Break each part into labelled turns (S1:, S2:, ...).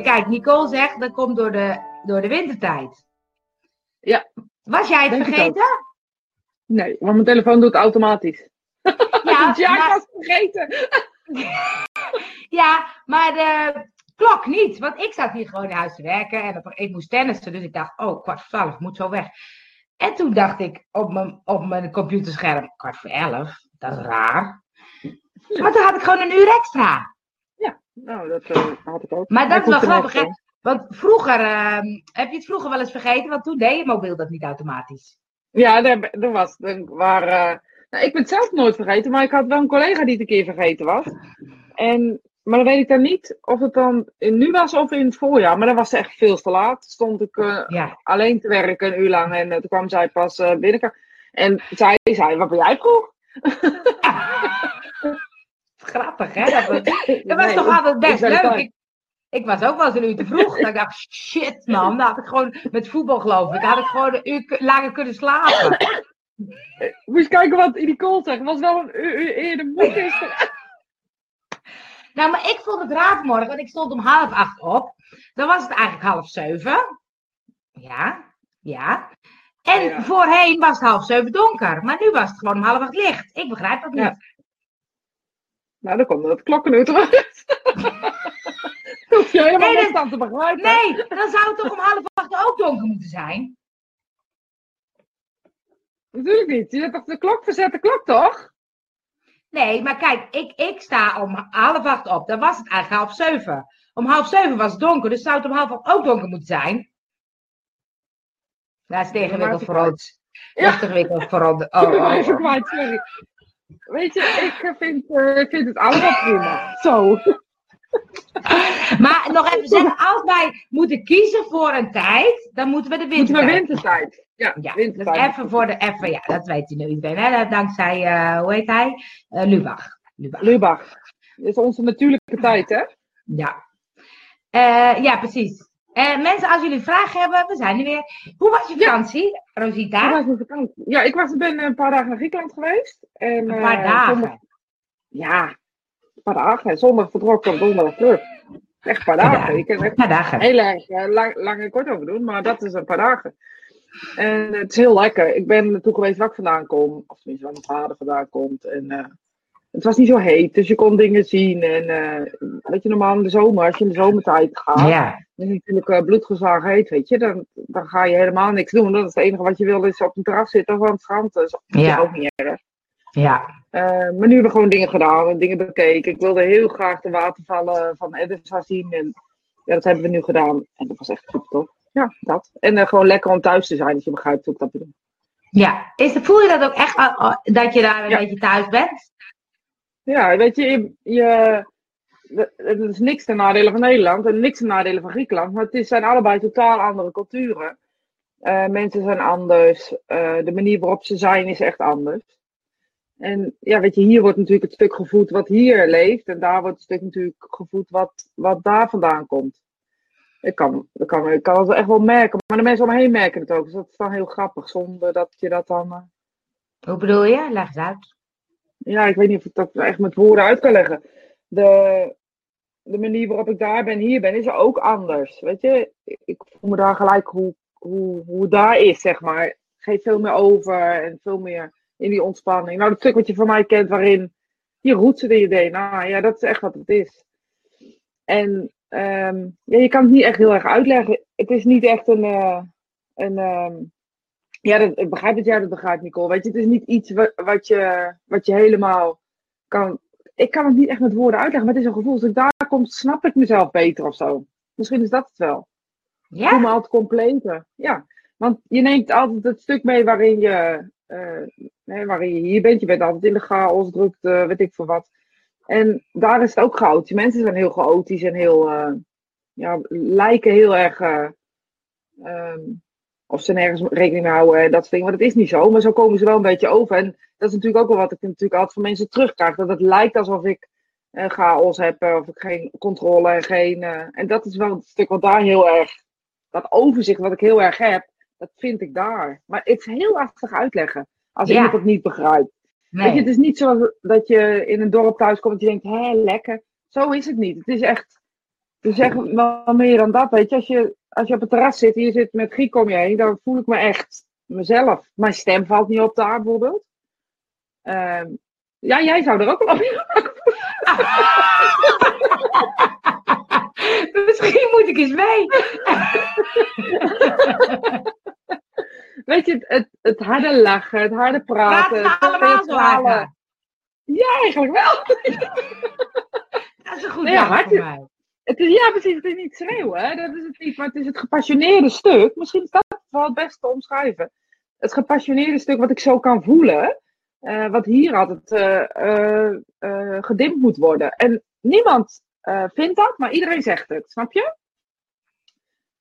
S1: Kijk, Nicole zegt dat komt door de, door de wintertijd.
S2: Ja.
S1: Was jij het vergeten?
S2: Nee, want mijn telefoon doet het automatisch.
S1: Ja,
S2: ja, ik
S1: maar,
S2: was vergeten.
S1: ja, maar de klok niet. Want ik zat hier gewoon in huis te werken en ik moest tennissen. Dus ik dacht, oh, kwart voor twaalf, ik moet zo weg. En toen dacht ik op mijn, op mijn computerscherm, kwart voor elf, dat is raar. Maar toen had ik gewoon een uur extra.
S2: Nou, dat eh, had ik ook.
S1: Maar dat is wel grappig, hè? Want vroeger, ehm, heb je het vroeger wel eens vergeten? Want toen deed je mobiel dat niet automatisch.
S2: Ja, er, er was. Waar, eh, nou, ik ben het zelf nooit vergeten, maar ik had wel een collega die het een keer vergeten was. En, maar dan weet ik dan niet of het dan in nu was of in het voorjaar. Maar dan was het echt veel te laat. Stond ik eh,
S1: Ja.
S2: alleen te werken een uur lang en eh, toen kwam zij pas eh binnen. En zij zei, wat ben jij vroeg?
S1: Grappig, hè? Dat, was- dat was
S2: Nee,
S1: toch altijd best leuk. Ik, ik was ook wel eens een uur te vroeg. Dat ik dacht, shit man, dat had ik gewoon met voetbal geloof ik. Had ik gewoon een uur langer kunnen slapen.
S2: Moest kijken wat Nicole zegt. Het was wel een uur, uur eerder moe gisteren.
S1: Nou, maar ik vond het raar vanmorgen, want ik stond om half acht op. Dan was het eigenlijk half zeven. Ja, ja. En
S2: Ja.
S1: voorheen was het half zeven donker. Maar nu was het gewoon om half acht licht. Ik begrijp dat niet.
S2: Ja. Nou, dan komt het klokkenuur terug. Hoef je helemaal
S1: Nee,
S2: niks
S1: dat-
S2: aan te begrijpen.
S1: Nee, dan zou het toch om half acht ook donker moeten zijn?
S2: Natuurlijk niet. Je hebt toch de klok verzette klok, toch?
S1: Nee, maar kijk, ik, ik sta om half acht op. Dan was het eigenlijk half zeven. Om half zeven was het donker, dus zou het om half acht ook donker moeten zijn? Dat is te ingewikkeld
S2: ik
S1: voor ons. Dat is te ingewikkeld voor ons. Oh, oh, oh.
S2: Weet je, ik vind, eh, vind het allemaal prima. Zo.
S1: Maar nog even zeggen, als wij moeten kiezen voor een tijd, dan moeten we de
S2: Moeten we
S1: wintertijd.
S2: wintertijd. Ja,
S1: Ja, dus
S2: wintertijd.
S1: even voor de, even, ja, dat weet u nu iedereen. Hè? Dankzij, eh, hoe heet hij? Eh, Lubach. Lubach.
S2: Lubach. Is onze natuurlijke tijd, hè?
S1: Ja. Eh, ja, precies. Eh, mensen, als jullie vragen hebben, we zijn er weer. Hoe was je vakantie, Rosita?
S2: Hoe was mijn vakantie? Ja, ik was, ben een paar dagen naar Griekenland geweest. En,
S1: Een paar
S2: eh,
S1: dagen.
S2: zondag- ja, een paar dagen. En zondag vertrokken, donderdag terug. Echt een paar
S1: Paar
S2: dagen. Ik kan er
S1: Paar dagen.
S2: heel erg eh, lang, lang en kort over doen, maar dat is een paar dagen. En het is heel lekker. Ik ben naartoe geweest waar ik vandaan kom. Of tenminste waar mijn vader vandaan komt. En het was niet zo heet, dus je kon dingen zien. En eh, weet je, normaal in de zomer, als je in de zomertijd gaat,
S1: Ja,
S2: en natuurlijk uh, heet, weet je, dan, dan ga je helemaal niks doen. Dat is het enige wat je wil, is op een terras zitten of aan het strand. Dat is
S1: Ja.
S2: ook niet erg.
S1: ja.
S2: Eh, maar nu hebben we gewoon dingen gedaan en dingen bekeken. Ik wilde heel graag de watervallen van Edessa zien. En ja, dat hebben we nu gedaan. En dat was echt super tof. Ja, dat. En gewoon lekker om thuis te zijn, als je begrijpt hoe ik dat bedoel.
S1: ja. Is, voel je dat ook echt, dat je daar een
S2: Ja.
S1: beetje thuis bent?
S2: Ja, weet je, je, het is niks ten nadele van Nederland en niks ten nadele van Griekenland. Maar het is, zijn allebei totaal andere culturen. Eh, mensen zijn anders. eh, de manier waarop ze zijn is echt anders. En ja, weet je, hier wordt natuurlijk het stuk gevoed wat hier leeft. En daar wordt het stuk natuurlijk gevoed wat, wat daar vandaan komt. Ik kan, ik, kan, ik kan het echt wel merken. Maar de mensen om me heen merken het ook. Dus dat is dan heel grappig. Zonder dat je dat dan... eh,
S1: Hoe bedoel je? Leg eens uit.
S2: Ja, ik weet niet of ik dat echt met woorden uit kan leggen. De, de manier waarop ik daar ben, hier ben, is ook anders. Weet je, ik voel me daar gelijk hoe, hoe, hoe het daar is, zeg maar. Geef veel meer over en veel meer in die ontspanning. Nou, dat stuk wat je van mij kent, waarin je roet in je DNA. Ja, dat is echt wat het is. En ehm, ja, je kan het niet echt heel erg uitleggen. Het is niet echt een. eh, een ehm, ja, dat, ik begrijp dat jij dat begrijpt, Nicole. Weet je, het is niet iets wat, wat, je, wat je helemaal kan. Ik kan het niet echt met woorden uitleggen, maar het is een gevoel. Als ik daar kom, snap ik mezelf beter of zo. Misschien is dat het wel. Ik voel me
S1: Ja?
S2: altijd completer. Ja, want je neemt altijd het stuk mee waarin je, eh, nee, waarin je hier bent. Je bent altijd in de chaos, drukte, weet ik veel wat. En daar is het ook chaotisch. Die mensen zijn heel chaotisch en heel, eh, ja, lijken heel erg, eh, ehm, of ze nergens rekening mee houden en dat soort dingen. Maar dat is niet zo, maar zo komen ze wel een beetje over. En dat is natuurlijk ook wel wat ik natuurlijk altijd van mensen terugkrijg. Dat het lijkt alsof ik eh, chaos heb, eh, of ik geen controle en geen... eh, en dat is wel het stuk wat daar heel erg dat overzicht wat ik heel erg heb, dat vind ik daar. Maar het is heel lastig uitleggen als
S1: Ja.
S2: iemand het niet begrijpt. Weet je,
S1: Nee.
S2: het is niet zo dat je in een dorp thuis komt en je denkt, hé, lekker. Zo is het niet. Het is echt, Dus zeg wel meer dan dat, weet je. Als je, als je op het terras zit en je zit met Griek om je heen, dan voel ik me echt mezelf. Mijn stem valt niet op daar bijvoorbeeld. Ehm, ja, jij zou er ook wel op
S1: Misschien moet ik eens mee.
S2: Weet je, het, het, het harde lachen, het harde praten. Het
S1: allemaal zo?
S2: Ja, eigenlijk wel.
S1: Dat is een goed
S2: Nee,
S1: ja, voor mij.
S2: Het is, ja, precies. Het is niet schreeuwen, hè? dat is het niet. Maar het is het gepassioneerde stuk. Misschien is dat wel het beste te omschrijven. Het gepassioneerde stuk wat ik zo kan voelen. eh, wat hier altijd eh, eh, gedimd moet worden. En niemand vindt dat, maar iedereen zegt het. Snap je?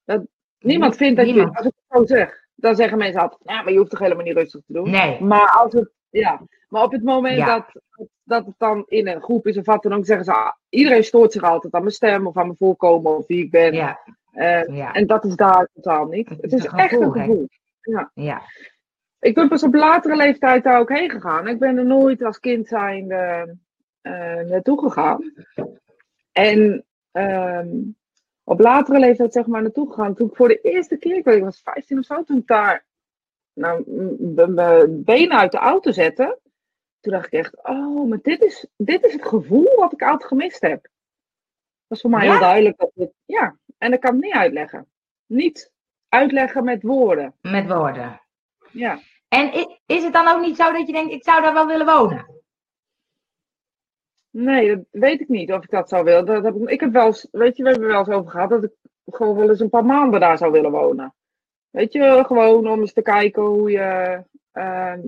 S2: Dat, niemand vindt dat
S1: Niemand.
S2: je, als ik het zo zeg, dan zeggen mensen altijd, ja, maar je hoeft toch helemaal niet rustig te doen.
S1: Nee.
S2: Maar als het, ja, maar op het moment
S1: Ja.
S2: dat, dat het dan in een groep is of wat dan ook, zeggen ze, ah, iedereen stoort zich altijd aan mijn stem of aan mijn voorkomen of wie ik ben.
S1: Ja,
S2: Eh,
S1: ja,
S2: En dat is daar totaal niet.
S1: Het
S2: Het
S1: is een
S2: echt een
S1: gevoel, hè?
S2: gevoel.
S1: ja.
S2: Ik ben pas op latere leeftijd daar ook heen gegaan. Ik ben er nooit als kind zijn eh naartoe gegaan. En ehm, op latere leeftijd zeg maar naartoe gegaan. Toen ik voor de eerste keer, ik weet ik was 15 of zo, toen ik daar nou, mijn benen uit de auto zette. Toen dacht ik echt, oh, maar dit is, dit is het gevoel wat ik altijd gemist heb. Dat was voor mij
S1: Ja?
S2: heel duidelijk. Dat het, ja, en ik kan het niet uitleggen. Niet uitleggen met woorden.
S1: Met woorden.
S2: Ja.
S1: En is het dan ook niet zo dat je denkt, ik zou daar wel willen wonen?
S2: Nee, dat weet ik niet of ik dat zou willen. Dat heb ik, ik heb wel eens, weet je, we hebben er wel eens over gehad dat ik gewoon wel eens een paar maanden daar zou willen wonen. Weet je, gewoon om eens te kijken hoe je, ehm,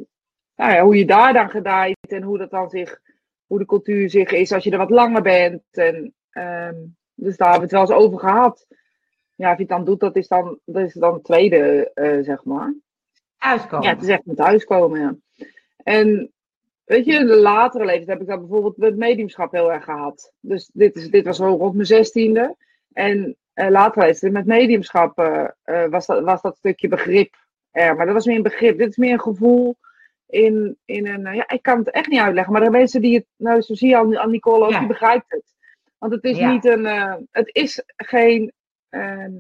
S2: nou ja, hoe je daar dan gedijt en hoe dat dan zich, hoe de cultuur zich is als je er wat langer bent. En, ehm, dus daar hebben we het wel eens over gehad. Ja, of je het dan doet, dat is dan, dat is dan het tweede, eh, zeg maar.
S1: Thuiskomen.
S2: Ja, het is echt met thuiskomen, ja. En weet je, in de latere leeftijd heb ik dat bijvoorbeeld met mediumschap heel erg gehad. Dus dit, is, dit was zo rond mijn zestiende. En eh later leeftijd met mediumschap eh, eh, was, dat, was dat stukje begrip er. Maar dat was meer een begrip. Dit is meer een gevoel in, in een... ja, ik kan het echt niet uitleggen. Maar de mensen die het... Nou, zo zie je aan, aan Nicole ook,
S1: Ja.
S2: die begrijpt het. Want het is
S1: Ja.
S2: niet een... het is geen... ehm,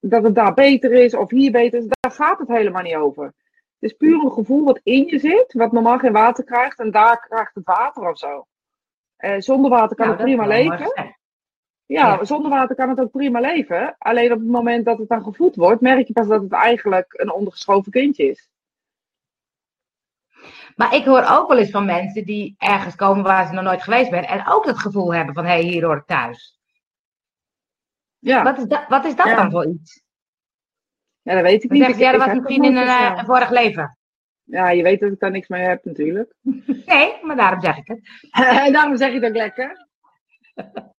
S2: dat het daar beter is of hier beter is. Daar gaat het helemaal niet over. Het is puur een gevoel wat in je zit, wat normaal geen water krijgt, en daar krijgt het water of zo. Zonder water kan
S1: Nou,
S2: het prima leven. Ja,
S1: Ja.
S2: zonder water kan het ook prima leven. Alleen op het moment dat het dan gevoed wordt, merk je pas dat het eigenlijk een ondergeschoven kindje is.
S1: Maar ik hoor ook wel eens van mensen die ergens komen waar ze nog nooit geweest zijn. En ook het gevoel hebben van, hé, hey, hier hoor ik thuis.
S2: Ja,
S1: Wat is, dat, wat is dat
S2: Ja.
S1: dan voor iets?
S2: ja dat weet ik
S1: Dan
S2: niet.
S1: zeggen ze, ja, dat was misschien in een eh, vorig leven.
S2: Ja, je weet dat ik daar niks mee heb natuurlijk.
S1: Nee, maar daarom zeg ik het.
S2: en daarom zeg je het ook lekker.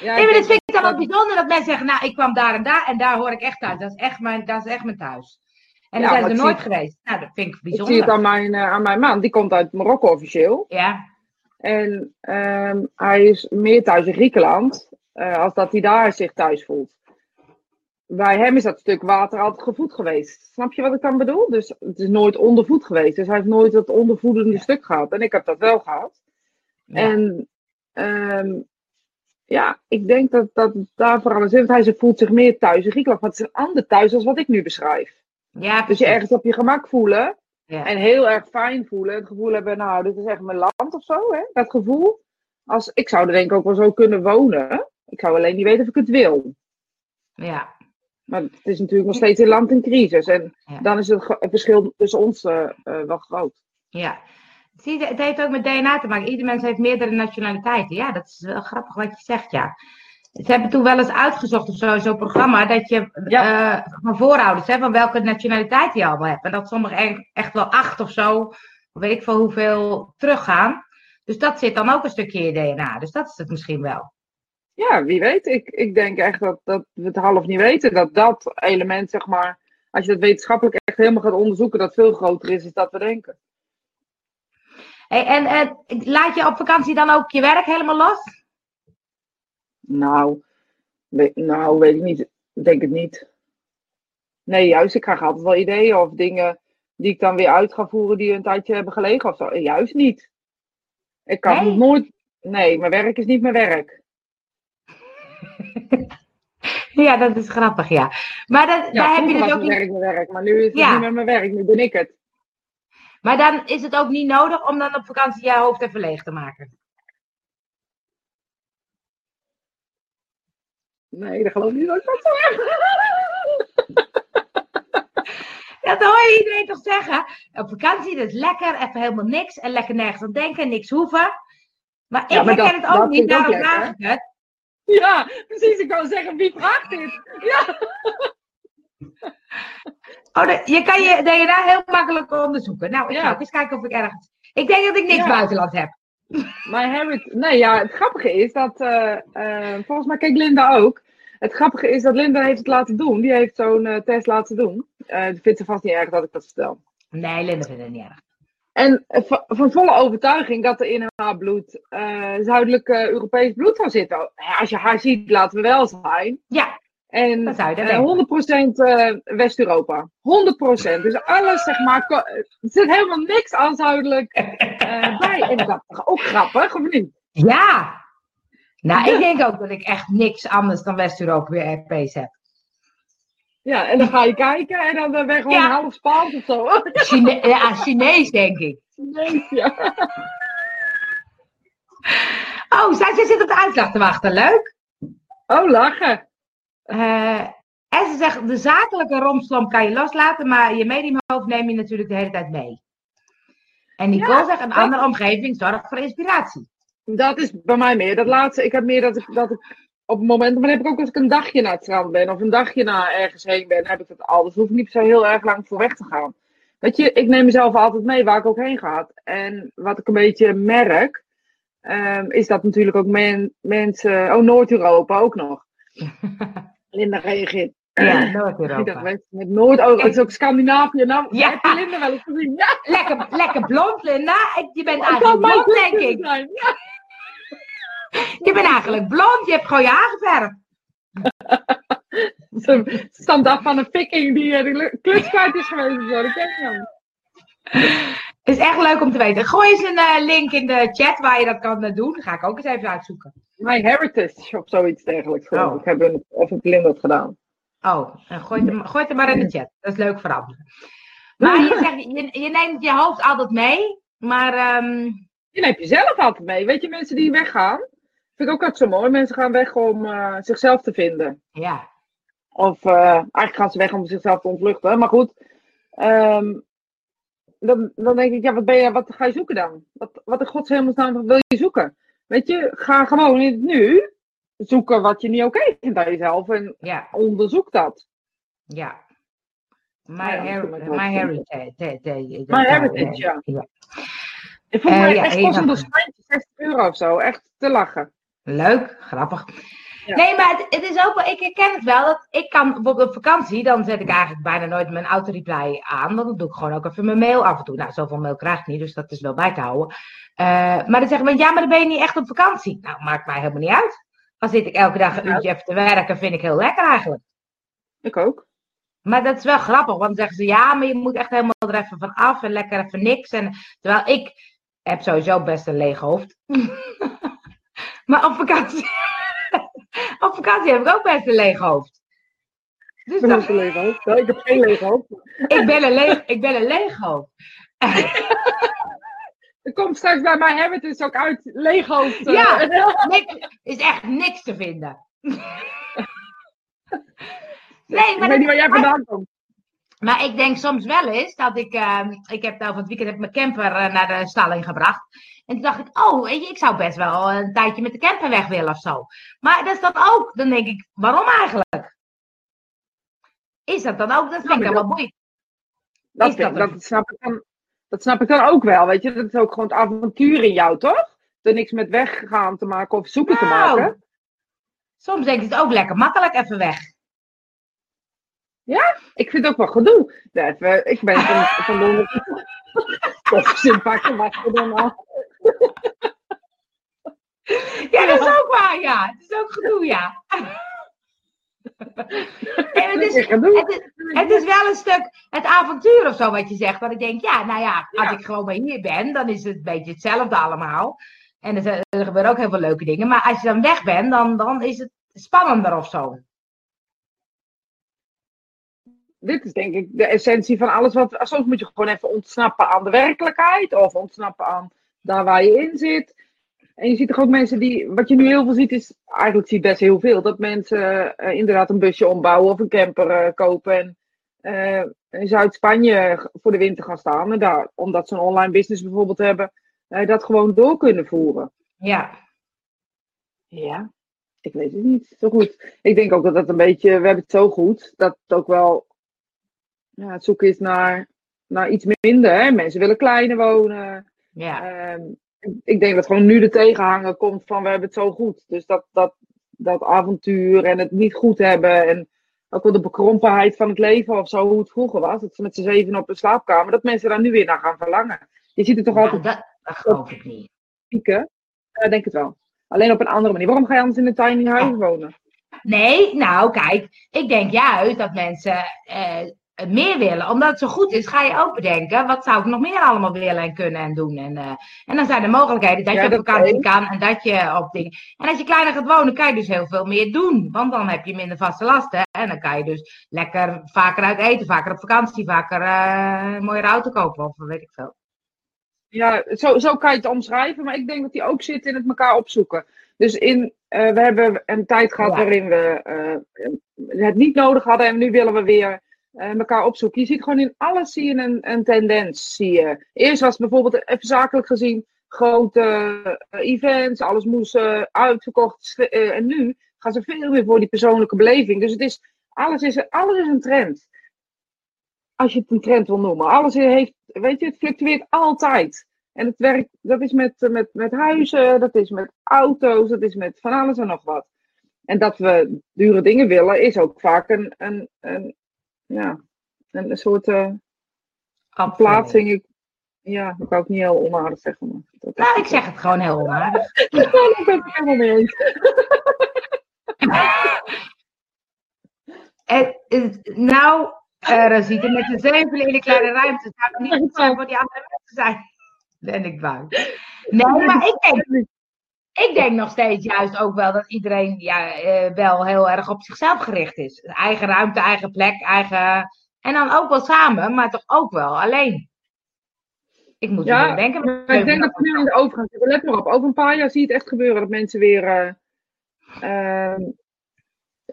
S2: Ja,
S1: Nee, maar dat vind ik dan ook bijzonder dat mensen zeggen, nou, ik kwam daar en daar en daar hoor ik echt thuis. Dat is echt mijn, dat is echt mijn thuis. En
S2: Ja,
S1: dan zijn ze er nooit geweest. Nou, dat vind ik
S2: Ik zie het
S1: bijzonder.
S2: aan mijn, eh, aan mijn man. Die komt uit Marokko officieel.
S1: Ja,
S2: En ehm, hij is meer thuis in Griekenland, eh, als dat hij daar zich thuis voelt. Bij hem is dat stuk water altijd gevoed geweest. Snap je wat ik dan bedoel? Dus het is nooit ondervoed geweest. Dus hij heeft nooit dat ondervoedende stuk gehad. En ik heb dat wel gehad.
S1: ja.
S2: En ehm, ja, ik denk dat, dat daar vooral in zit. Want hij voelt zich meer thuis in Griekenland. Maar het is een ander thuis als wat ik nu beschrijf.
S1: ja
S2: Dus je ergens op je gemak voelen.
S1: Ja.
S2: En heel erg fijn voelen. Het gevoel hebben, nou, dit is echt mijn land of zo. Hè? Dat gevoel. Als, ik zou er denk ik ook wel zo kunnen wonen. Ik zou alleen niet weten of ik het wil.
S1: ja.
S2: Maar het is natuurlijk nog steeds een land in crisis. En
S1: Ja.
S2: dan is het verschil tussen ons eh, eh, wel groot.
S1: Ja. Zie je, het heeft ook met DNA te maken. Ieder mens heeft meerdere nationaliteiten. Ja, dat is wel grappig wat je zegt, ja. Ze hebben toen wel eens uitgezocht of zo, zo'n programma, dat je eh, van voorouders, hè, van welke nationaliteit je allemaal hebt. En dat sommigen echt, echt wel acht of zo, of weet ik veel hoeveel, teruggaan. Dus dat zit dan ook een stukje in je DNA. Dus dat is het misschien wel.
S2: Ja, wie weet. Ik, ik denk echt dat, dat we het half niet weten. Dat dat element, zeg maar, als je dat wetenschappelijk echt helemaal gaat onderzoeken, dat veel groter is dan dat we denken.
S1: Hey, en eh, laat je op vakantie dan ook je werk helemaal los?
S2: Nou, weet, nou, weet ik niet. Denk het niet. Nee, juist. Ik krijg altijd wel ideeën of dingen die ik dan weer uit ga voeren die een tijdje hebben gelegen of zo. Juist niet. Ik kan
S1: Nee?
S2: nooit. Nee, mijn werk is niet mijn werk.
S1: ja, dat is grappig, ja. Maar dat,
S2: Ja,
S1: daar heb je dus ook
S2: mijn
S1: niet...
S2: werk mijn werk, maar nu is het
S1: Ja.
S2: niet meer mijn werk, nu ben ik het.
S1: Maar dan is het ook niet nodig om dan op vakantie je hoofd even leeg te maken.
S2: Nee, dat geloof ik niet dat ik dat zeg.
S1: Dat hoor je iedereen toch zeggen. Op vakantie, dat is lekker, even helemaal niks. En lekker nergens aan denken, niks hoeven. Maar ik
S2: Ja, maar
S1: herken
S2: dat-
S1: het ook niet, daarom vraag ik het.
S2: Ja, precies. Ik wou zeggen, wie vraagt dit? Ja.
S1: Oh, de- je kan je DNA heel makkelijk onderzoeken. Nou, ik ga ook eens kijken of ik ergens... Ik denk dat ik niks buitenland heb.
S2: My Harriet, nee, ja, het grappige is dat, eh, eh, volgens mij kijkt Linda ook. Het grappige is dat Linda heeft het laten doen. Die heeft zo'n eh, test laten doen. Die vindt ze vast niet erg dat ik dat vertel.
S1: Nee, Linda vindt het niet erg.
S2: En va- van volle overtuiging dat er in haar bloed zuidelijk Europees bloed zou zitten. Als je haar ziet, laten we wel zijn.
S1: Ja,
S2: En
S1: Dat zou je dan
S2: eh, 100% eh, West-Europa. 100%. Dus alles, zeg maar, er zit helemaal niks aan zuidelijk eh, bij. En dat is ook grappig, of niet?
S1: ja. Nou, ik denk ook dat ik echt niks anders dan West-Europees heb.
S2: Ja, en dan ga je kijken en dan ben je gewoon
S1: Ja.
S2: half Spaans of zo.
S1: Chine ja, Chinees, denk ik.
S2: Nee, ja.
S1: Oh, zij zij zit op de uitslag te wachten. Leuk.
S2: Oh, lachen.
S1: Eh, en ze zegt, de zakelijke romslomp kan je loslaten, maar je mediumhoofd neem je natuurlijk de hele tijd mee. En Nicole
S2: Ja,
S1: zegt, een
S2: dat-
S1: andere omgeving zorgt voor inspiratie.
S2: Dat is bij mij meer. Dat laatste, ik heb meer dat ik, dat ik op het moment, maar heb ik ook als ik een dagje naar het strand ben of een dagje naar ergens heen ben, heb ik het al. Dus hoef ik niet se heel erg lang voor weg te gaan. Weet je, ik neem mezelf altijd mee waar ik ook heen ga. En wat ik een beetje merk, ehm, is dat natuurlijk ook men, mensen, oh Noord-Europa ook nog. Linda reageert.
S1: Ja, Noord-Europa.
S2: met Noord, het is ook Scandinavië. Nou,
S1: Ja.
S2: heb je Linda wel eens gezien? Ja,
S1: Lekker, lekker blond, Linda. Je bent eigenlijk blond, denk ik.
S2: zijn. Ja.
S1: Je bent eigenlijk blond. Je hebt gewoon je haar geverfd.
S2: Ze stamt af van een fikking die eh, de is geweest. Zo. Dat ken je.
S1: Is echt leuk om te weten. Gooi eens een eh, link in de chat waar je dat kan eh, doen. ga ik ook eens even uitzoeken.
S2: My Heritage of zoiets dergelijks.
S1: Oh.
S2: Ik heb een, blind dat gedaan.
S1: Oh, en gooi het, gooi het maar in de chat. Dat is leuk voor anderen. Maar je, zegt, je, je neemt je hoofd altijd mee. Maar ehm,
S2: je zelf altijd mee. Weet je, mensen die weggaan. Vind ik ook altijd zo mooi. Mensen gaan weg om eh, zichzelf te vinden.
S1: ja,
S2: Of eigenlijk gaan ze weg om zichzelf te ontvluchten. Maar goed. ehm, dan, dan denk ik, ja, wat, ben je, wat ga je zoeken dan? Wat, wat in godshemelsnaam wil je zoeken? Weet je, ga gewoon in het nu zoeken wat je niet oké vindt aan jezelf. En
S1: ja,
S2: onderzoek dat.
S1: ja. My,
S2: Ja,
S1: her- my heritage. de- de-
S2: My heritage, ja.
S1: ja.
S2: Ik vond
S1: Eh,
S2: mij
S1: ja,
S2: echt kost een
S1: van-
S2: schijntje 60 euro of zo. Echt te lachen.
S1: Leuk, grappig.
S2: Ja.
S1: Nee, maar het, het is ook wel, ik herken het wel. Dat ik kan bijvoorbeeld op vakantie, dan zet ik eigenlijk bijna nooit mijn autoreply aan. Want dan doe ik gewoon ook even mijn mail af en toe. Nou, zoveel mail krijg ik niet, dus dat is wel bij te houden. Eh, maar dan zeggen mensen, ja, maar dan ben je niet echt op vakantie. Nou, maakt mij helemaal niet uit. Dan zit ik elke dag een uurtje even te werken, vind ik heel lekker eigenlijk.
S2: Ik ook.
S1: Maar dat is wel grappig, want dan zeggen ze ja, maar je moet echt helemaal er even van af en lekker even niks. En, terwijl ik heb sowieso best een leeg hoofd. maar op vakantie, op vakantie heb ik ook best een leeg hoofd. Dus
S2: Ik een leeg hoofd. Ja, ik heb geen leeg hoofd.
S1: ik, ben een leeg, ik ben een leeg hoofd.
S2: Er komt straks bij mij Heritage ook uit leeg hoofd. eh.
S1: Ja. Niks, is echt niks te vinden. nee,
S2: ik
S1: maar
S2: weet niet waar jij vandaan komt.
S1: Maar ik denk soms wel eens dat ik. ehm, ik heb nou van het weekend heb mijn camper eh, naar de stalling gebracht. En toen dacht ik, oh, weet je, ik zou best wel een tijdje met de camper weg willen of zo. Maar dat is dat ook. Dan denk ik, waarom eigenlijk? Is dat dan ook? Dat vind ik dan wel boeiend.
S2: Dat,
S1: Is
S2: vind-
S1: dat
S2: dat, snap ik dan, dat snap ik dan ook wel. Weet je, dat is ook gewoon het avontuur in jou, toch? Er niks met weggaan te maken of zoeken te
S1: Nou.
S2: maken.
S1: Soms denk ik het ook lekker makkelijk even weg.
S2: Ik vind het ook wel gedoe. Ja, even, ik ben van, van zin pakken, wat we dan al.
S1: Ja, dat is ook waar, ja. Het is ook gedoe, ja. Het, is, het, is, het is wel een stuk het avontuur of zo wat je zegt. Want ik denk, ja, nou ja, als
S2: Ja.
S1: ik gewoon maar hier ben, dan is het een beetje hetzelfde allemaal. En er, er gebeuren ook heel veel leuke dingen. Maar als je dan weg bent, dan, dan is het spannender of zo.
S2: Dit is denk ik de essentie van alles wat. Soms moet je gewoon even ontsnappen aan de werkelijkheid. Of ontsnappen aan daar waar je in zit. En je ziet toch ook mensen die. Wat je nu heel veel ziet, is. Eigenlijk zie je best heel veel. Dat mensen eh, inderdaad een busje ombouwen of een camper eh, kopen. En uh, in Zuid-Spanje voor de winter gaan staan. En daar, omdat ze een online business bijvoorbeeld hebben. dat gewoon door kunnen voeren.
S1: Ja.
S2: Ja. Ik weet het niet zo goed. Ik denk ook dat dat een beetje. We hebben het zo goed. Dat het ook wel. Ja, het zoeken is naar, naar iets minder. Hè? Mensen willen kleiner wonen.
S1: Ja.
S2: Ehm, ik denk dat gewoon nu de tegenhanger komt van we hebben het zo goed. Dus dat, dat, dat avontuur en het niet goed hebben en ook wel de bekrompenheid van het leven of zo, hoe het vroeger was. Dat ze met z'n zeven op een slaapkamer, dat mensen daar nu weer naar gaan verlangen. Je ziet het toch
S1: Nou,
S2: altijd
S1: dat, dat geloof ik niet.
S2: pieken? Ja, denk het wel. Alleen op een andere manier. Waarom ga je anders in een tiny huis wonen?
S1: Nee, nou kijk, ik denk juist dat mensen eh, meer willen. Omdat het zo goed is, ga je ook bedenken, wat zou ik nog meer allemaal willen en kunnen en doen. En, eh, en dan zijn er mogelijkheden dat
S2: Ja,
S1: je op vakantie kan en dat je op dingen. En als je kleiner gaat wonen, kan je dus heel veel meer doen. Want dan heb je minder vaste lasten. En dan kan je dus lekker vaker uit eten, vaker op vakantie, vaker eh, een mooiere auto kopen of weet ik veel.
S2: Ja, zo, zo kan je het omschrijven, maar ik denk dat die ook zit in het elkaar opzoeken. Dus in, eh, we hebben een tijd gehad
S1: Ja.
S2: waarin we eh, het niet nodig hadden en nu willen we weer eh, elkaar opzoeken. Je ziet gewoon in alles zie je een, een tendens. Zie je. Eerst was bijvoorbeeld even zakelijk gezien grote eh, events, alles moest eh, uitverkocht. en nu gaan ze veel meer voor die persoonlijke beleving. Dus het is, alles, is, alles is een trend. Als je het een trend wil noemen. Alles heeft, weet je, het fluctueert altijd. En het werkt, dat is met, met, met huizen, dat is met auto's, dat is met van alles en nog wat. En dat we dure dingen willen, is ook vaak een, een, een, ja, een, soort eh,
S1: Afvulling.
S2: plaatsing. Ik, ja, ik wou ook niet heel onaardig zeggen. Maar dat
S1: Nou, ik zeg het gewoon heel onaardig.
S2: Daar ben ik het helemaal mee eens.
S1: En, eh, nou, eh Rosita, met de zeven in de kleine ruimte zou het niet goed zijn voor die andere mensen zijn. Ben ik bang. Nee, maar ik denk, ik denk nog steeds juist ook wel dat iedereen ja, eh, wel heel erg op zichzelf gericht is. Eigen ruimte, eigen plek, eigen... En dan ook wel samen, maar toch ook wel alleen. Ik moet
S2: Ja,
S1: er denken.
S2: Maar ik denk dat we nu in de overgang. Let maar op, over een paar jaar zie je het echt gebeuren dat mensen weer. eh, ehm,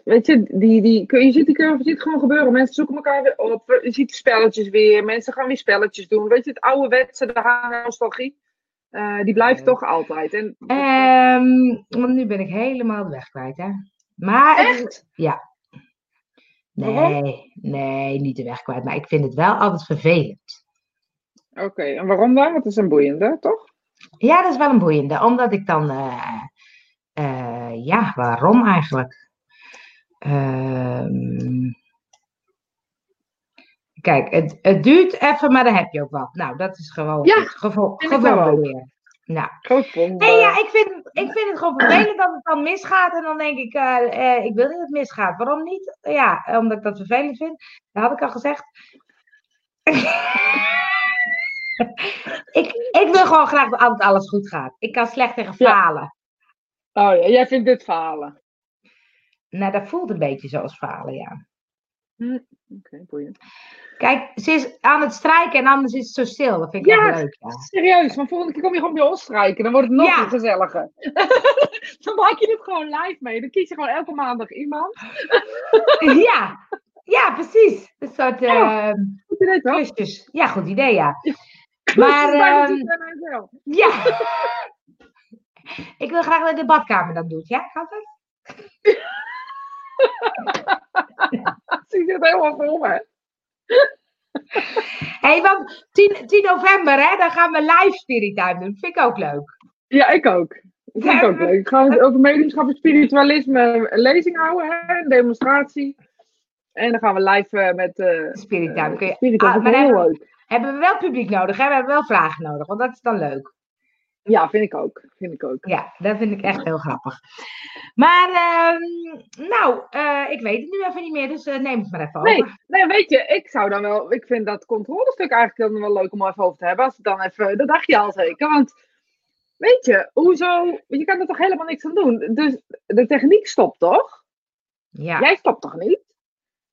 S2: weet je, die, die, kun- je, ziet, die curve ziet gewoon gebeuren. Mensen zoeken elkaar weer op. Je ziet spelletjes weer. Mensen gaan weer spelletjes doen. Weet je, het ouderwetse, de nostalgie. Eh, die blijft toch altijd. En,
S1: Ehm, want nu ben ik helemaal de weg kwijt, hè. Maar het
S2: Echt?
S1: ja. Nee, nee, niet de weg kwijt. Maar ik vind het wel altijd vervelend.
S2: Oké, en waarom dan? Het is een boeiende, toch?
S1: Ja, dat is wel een boeiende. Omdat ik dan... eh, eh, ja, waarom eigenlijk? Ehm, kijk, het, het duurt even, maar dan heb je ook wat. Nou, dat is gewoon
S2: Ja,
S1: goed. Gevo
S2: ook.
S1: weer. Nou. Nee, ja, ik vind, ik vind het gewoon vervelend dat het dan misgaat. En dan denk ik, eh, eh, ik wil niet dat het misgaat. Waarom niet? Ja, omdat ik dat vervelend vind. Dat had ik al gezegd. ik, ik wil gewoon graag dat altijd alles goed gaat. Ik kan slecht tegen
S2: Ja.
S1: falen.
S2: Oh ja, jij vindt dit falen.
S1: Nou, dat voelt een beetje zoals falen, ja.
S2: Oké, boeiend.
S1: Kijk, ze is aan het strijken en anders is het zo stil. Dat vind ik
S2: Ja,
S1: echt leuk, ja.
S2: Serieus, maar volgende keer kom je gewoon bij ons strijken. Dan wordt het nog
S1: Ja.
S2: gezelliger. dan maak je het gewoon live mee. Dan kies je gewoon elke maandag iemand.
S1: ja. Ja, precies. Een soort
S2: Ja.
S1: eh
S2: Goed idee toch?
S1: Ja, goed idee, ja.
S2: Maar,
S1: ehm. Ja. Ik wil graag dat de badkamer dat doet, ja? Gaat dat?
S2: Je het helemaal voor me.
S1: Hé, hey, want 10, 10 november, hè, dan gaan we live Spirit Time doen. Vind ik ook leuk.
S2: Ja, ik ook. Dat vind ik ook leuk. Ik ga over mediumschap en spiritualisme een lezing houden, hè, een demonstratie. En dan gaan we live eh, met uh,
S1: Spirit Time. Ah, maar
S2: heel
S1: hebben-
S2: leuk.
S1: hebben we wel publiek nodig, hè? We hebben wel vragen nodig, want dat is dan leuk.
S2: Ja, vind ik ook. Vind ik ook.
S1: Ja, dat vind ik echt heel grappig. Maar, ehm, nou, eh, ik weet het nu even niet meer, dus eh, neem het maar even
S2: Nee,
S1: over.
S2: nee, weet je, ik zou dan wel, ik vind dat controlestuk eigenlijk dan wel leuk om even over te hebben. Als het dan even, dat dacht je al zeker. Want, weet je, hoezo, je kan er toch helemaal niks aan doen. Dus de techniek stopt toch?
S1: Ja,
S2: Jij stopt toch niet?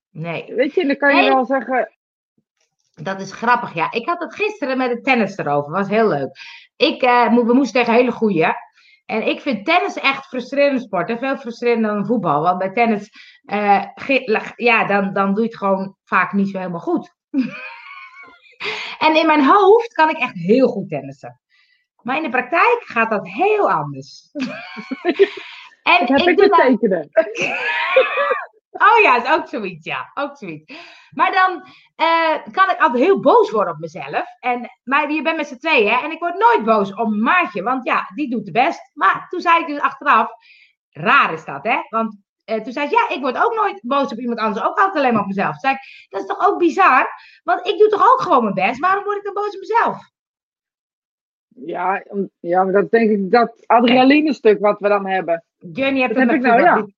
S1: nee.
S2: Weet je, dan kan je
S1: Nee.
S2: wel zeggen.
S1: Dat is grappig, ja. Ik had het gisteren met het tennis erover. was heel leuk. Ik, mo- we moesten tegen hele goeie. En ik vind tennis echt frustrerende sport. En veel frustrerender dan voetbal. Want bij tennis, eh, ja, dan, dan doe je het gewoon vaak niet zo helemaal goed. en in mijn hoofd kan ik echt heel goed tennissen. Maar in de praktijk gaat dat heel anders. en
S2: Dat heb
S1: ik
S2: ik
S1: doe
S2: met
S1: dat
S2: tekenen.
S1: Oh ja, is ook zoiets, ja. Ook zoiets. Maar dan eh, kan ik altijd heel boos worden op mezelf. En, maar je bent met z'n tweeën, hè. En ik word nooit boos op maatje, want ja, die doet het best. Maar toen zei ik dus achteraf, raar is dat, hè. Want eh, toen zei ze, ja, ik word ook nooit boos op iemand anders. Ook altijd alleen maar op mezelf. Toen zei ik, dat is toch ook bizar? Want ik doe toch ook gewoon mijn best? Waarom word ik dan boos op mezelf?
S2: Ja, ja, maar dat denk ik dat adrenaline stuk wat we dan hebben.
S1: Journey heeft
S2: Dat heb ik nou,
S1: voetbal.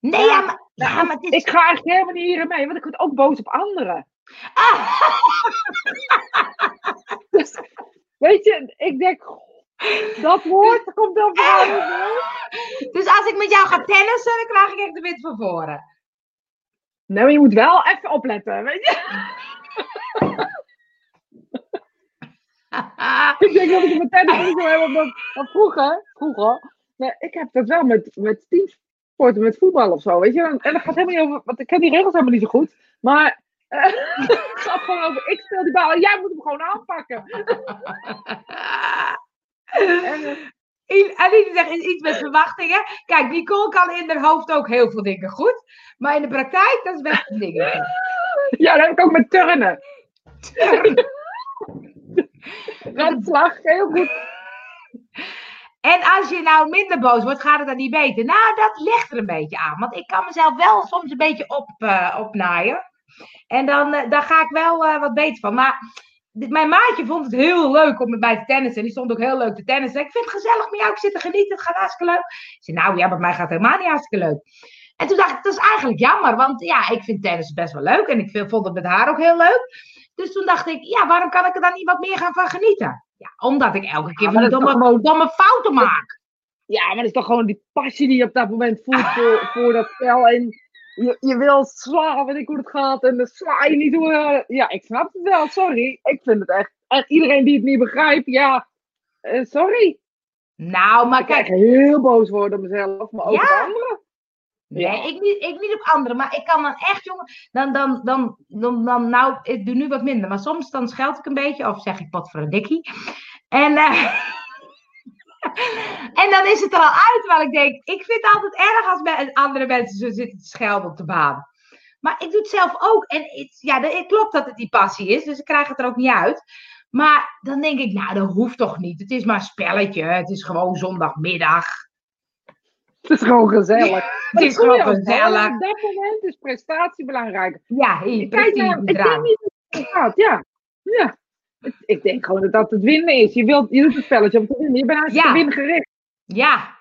S1: Nee,
S2: Ja,
S1: ja, ja, maar.
S2: Ik ga eigenlijk helemaal niet hierin mee, want ik word ook boos op anderen.
S1: Ah,
S2: Dus, weet je, ik denk, dat woord komt dan vooral mee.
S1: Dus als ik met jou ga tennissen, dan krijg ik echt de wind van voren.
S2: Nee, maar je moet wel even opletten, weet je. Ik denk dat ik met tennis niet zo heb, want vroeger, vroeger, nee, ik heb dat wel met, met met voetbal of zo, weet je. En dat gaat helemaal niet over, want ik ken die regels helemaal niet zo goed, maar eh, het gaat gewoon over, ik speel die bal en jij moet hem gewoon aanpakken. En, eh,
S1: I- Aline zegt is iets met verwachtingen. Kijk, Nicole kan in haar hoofd ook heel veel dingen goed. Maar in de praktijk, dat is best een dingetje.
S2: ja, dat heb ik ook met turnen. Randslag, heel goed.
S1: En als je nou minder boos wordt, gaat het dan niet beter. Nou, dat ligt er een beetje aan. Want ik kan mezelf wel soms een beetje op, eh, opnaaien. En dan, eh, daar ga ik wel eh, wat beter van. Maar mijn maatje vond het heel leuk om met mij te tennissen. En die stond ook heel leuk te tennissen. Ik vind het gezellig met jou. Ik zit te genieten. Het gaat hartstikke leuk. Zei, nou ja, bij mij gaat het helemaal niet hartstikke leuk. En toen dacht ik, dat is eigenlijk jammer. Want ja, ik vind tennis best wel leuk. En ik vond het met haar ook heel leuk. Dus toen dacht ik, ja, waarom kan ik er dan niet wat meer gaan van genieten? Ja, omdat ik elke keer
S2: Ja,
S1: van
S2: maar
S1: domme,
S2: gewoon-
S1: domme fouten maak.
S2: Ja, maar dat is toch gewoon die passie die je op dat moment voelt voor, voor dat spel. En je, je wil slaan, weet ik hoe het gaat. En dan sla je niet door. Ja, ik snap het wel, sorry. Ik vind het echt. En iedereen die het niet begrijpt, ja, eh, sorry.
S1: Nou, maar
S2: Ik
S1: kijk,
S2: heel boos worden op mezelf, maar ook
S1: Ja?
S2: op anderen.
S1: Nee,
S2: Ja.
S1: ik, niet, ik niet op anderen, maar ik kan dan echt, jongen, dan, dan, dan, dan, dan, nou, ik doe nu wat minder, maar soms dan scheld ik een beetje, of zeg ik pot voor een dikkie. En, eh, en dan is het er al uit, terwijl ik denk, ik vind het altijd erg als me- andere mensen zo zitten te schelden op de baan. Maar ik doe het zelf ook. En het, ja, het klopt dat het die passie is, dus ik krijg het er ook niet uit. Maar dan denk ik, nou, dat hoeft toch niet. Het is maar een spelletje. Het is gewoon zondagmiddag.
S2: Het is gewoon gezellig.
S1: Het is gewoon gezellig.
S2: Op dat moment is prestatie belangrijk.
S1: Ja,
S2: Je kijkt naar, ik denk niet dat het gaat, ja. Ja. Ik- Ik denk gewoon dat dat het winnen is. Je, wilt, je doet het spelletje om te winnen. Je bent hartstikke
S1: Ja.
S2: winnengericht.
S1: Ja,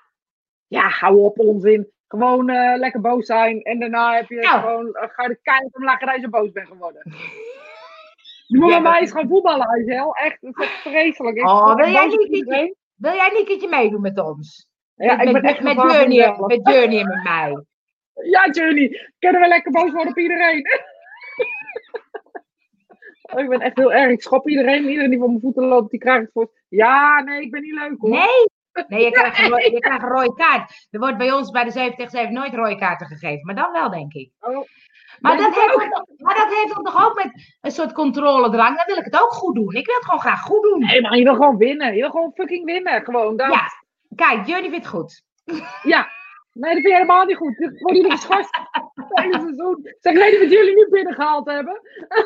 S2: Ja, hou op onzin. Gewoon eh, lekker boos zijn. En daarna heb je gewoon, eh, ga je de keihard om lachen dat je zo boos bent geworden. Je moet bij mij eens gaan voetballen, Aisel. Echt, dat is echt vreselijk. Ik
S1: Oh, wil jij niet- wil jij niet een keertje meedoen met ons?
S2: Ja,
S1: met,
S2: ik ben echt
S1: met, Journey, met Journey en met mij.
S2: Ja, Journey. Kunnen we lekker boos worden op iedereen? Oh, ik ben echt heel erg. Ik schop iedereen. Iedereen die voor mijn voeten loopt, die krijgt het voor. Ja, nee, ik ben niet leuk hoor.
S1: Nee? Nee, je krijgt, een rode, je krijgt een rode kaart. Er wordt bij ons bij de 7 tegen 7 nooit rode kaarten gegeven. Maar dan wel, denk ik.
S2: Oh,
S1: Maar dat, heeft
S2: ook.
S1: maar dat heeft toch ook met een soort controledrang. Dan wil ik het ook goed doen. Ik wil het gewoon graag goed doen.
S2: nee, maar je wil gewoon winnen. Je wil gewoon fucking winnen. Gewoon. Dat.
S1: Ja, kijk, Journey vindt het goed.
S2: Ja. Nee, dat vind je helemaal niet goed. Dit worden jullie geschorst hele seizoen. Zeg, wat jullie nu binnengehaald hebben?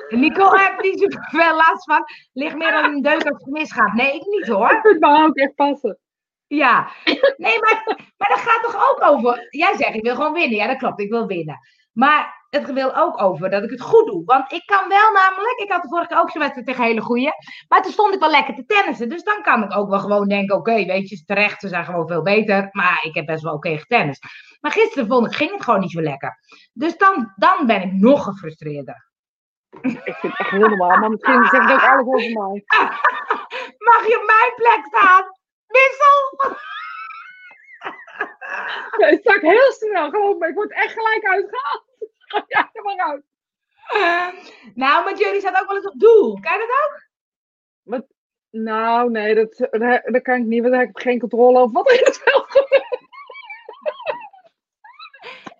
S1: Nicole heeft niet zoveel last van. Ligt meer dan een deuk als het misgaat. Nee, ik niet hoor.
S2: Ik vind me ook echt passen.
S1: Ja, nee, maar, maar dat gaat toch ook over. Jij zegt, ik wil gewoon winnen. Ja, dat klopt, ik wil winnen. Maar het wil ook over dat ik het goed doe. Want ik kan wel namelijk, ik had de vorige keer ook zo'n wedstrijd tegen hele goeie. Maar toen stond ik wel lekker te tennissen. Dus dan kan ik ook wel gewoon denken, oké, weet je, terecht, ze zijn gewoon veel beter. Maar ik heb best wel oké getennist. Maar gisteren vond ik, ging het gewoon niet zo lekker. Dus dan, dan ben ik nog gefrustreerder.
S2: Ik vind het echt heel normaal. Maar misschien zegt het ook alles over mij.
S1: Mag je op mijn plek staan? Wissel!
S2: Nee, het stak heel snel, geloof me. Ik word echt gelijk uitgehaald. Ja, maar uit.
S1: nou, met jullie staat ook wel eens op doel. Kan je dat ook?
S2: Nou, nee, dat, dat, kan ik niet, want daar heb ik geen controle over wat er in het veld gebeurt.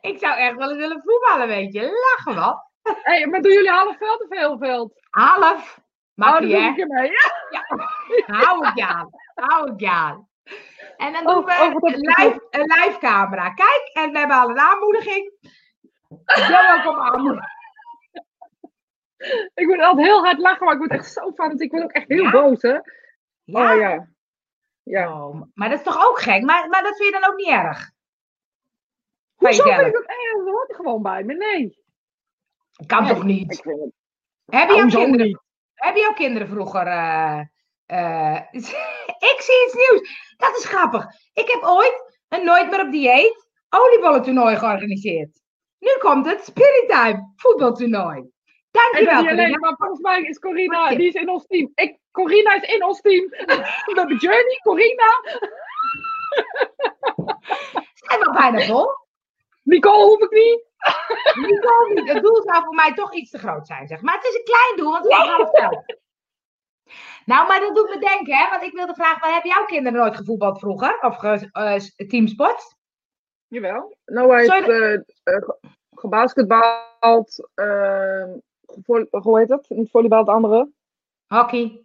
S1: Ik zou echt wel eens willen voetballen, weet je. Lachen wat.
S2: Hey, maar doen jullie half veld of heel veld?
S1: Half. Mag
S2: Oh,
S1: je, hè?
S2: ik ermee. Ja.
S1: Hou je aan. Hou aan. En dan doen
S2: Oh,
S1: we
S2: oh,
S1: een, live, een live camera. Kijk, en we hebben al een aanmoediging. Zo ook op aanmoediging.
S2: Ik moet altijd heel hard lachen, maar ik word echt zo fanatiek. Ik word ook echt heel
S1: Ja?
S2: boos, hè?
S1: Ja.
S2: Oh ja. Ja.
S1: Oh, maar dat is toch ook gek? Maar, maar dat vind je dan ook niet erg? Van
S2: Hoezo vind ik dat erg? Dat hoort er gewoon bij me. Nee.
S1: Kan
S2: Nee,
S1: toch niet?
S2: Vind.
S1: Heb je, kinderen,
S2: niet?
S1: heb je ook kinderen vroeger? eh, eh, ik zie iets nieuws. Dat is grappig. Ik heb ooit een Nooit meer op dieet oliebollentoernooi georganiseerd. Nu komt het Spirit Time voetbaltoernooi. Dankjewel,
S2: niet alleen, maar volgens mij is Corina, die is in ons team. Ik, Corina is in ons team. Hebben Journey, Corina,
S1: Zijn we bijna vol?
S2: Nicole hoef ik niet.
S1: Nicole niet. Het doel zou voor mij toch iets te groot zijn, zeg maar. Het is een klein doel, want het is een half veld. Nou, maar dat doet me denken, hè? Want ik wilde vragen, waar heb jouw kinderen nooit gevoetbald vroeger? Of ge, eh, teamsport?
S2: Jawel. Noah heeft
S1: Zou
S2: eh, eh, gebasketbald. eh, gevo- hoe heet dat? Niet volleybal, het andere.
S1: Hockey,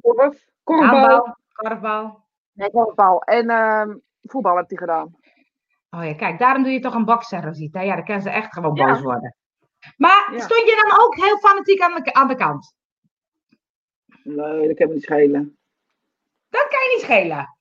S2: Korf. Korfbal.
S1: korfbal.
S2: Nee, korfbal. En ehm, voetbal heeft hij gedaan.
S1: Oh ja, kijk, daarom doe je toch een bokser, Rosita. Ja, dan kan ze echt gewoon
S2: Ja.
S1: boos worden. Maar
S2: Ja.
S1: stond je dan ook heel fanatiek aan de, aan de kant?
S2: Nee, dat kan me niet schelen.
S1: Dat kan je niet schelen.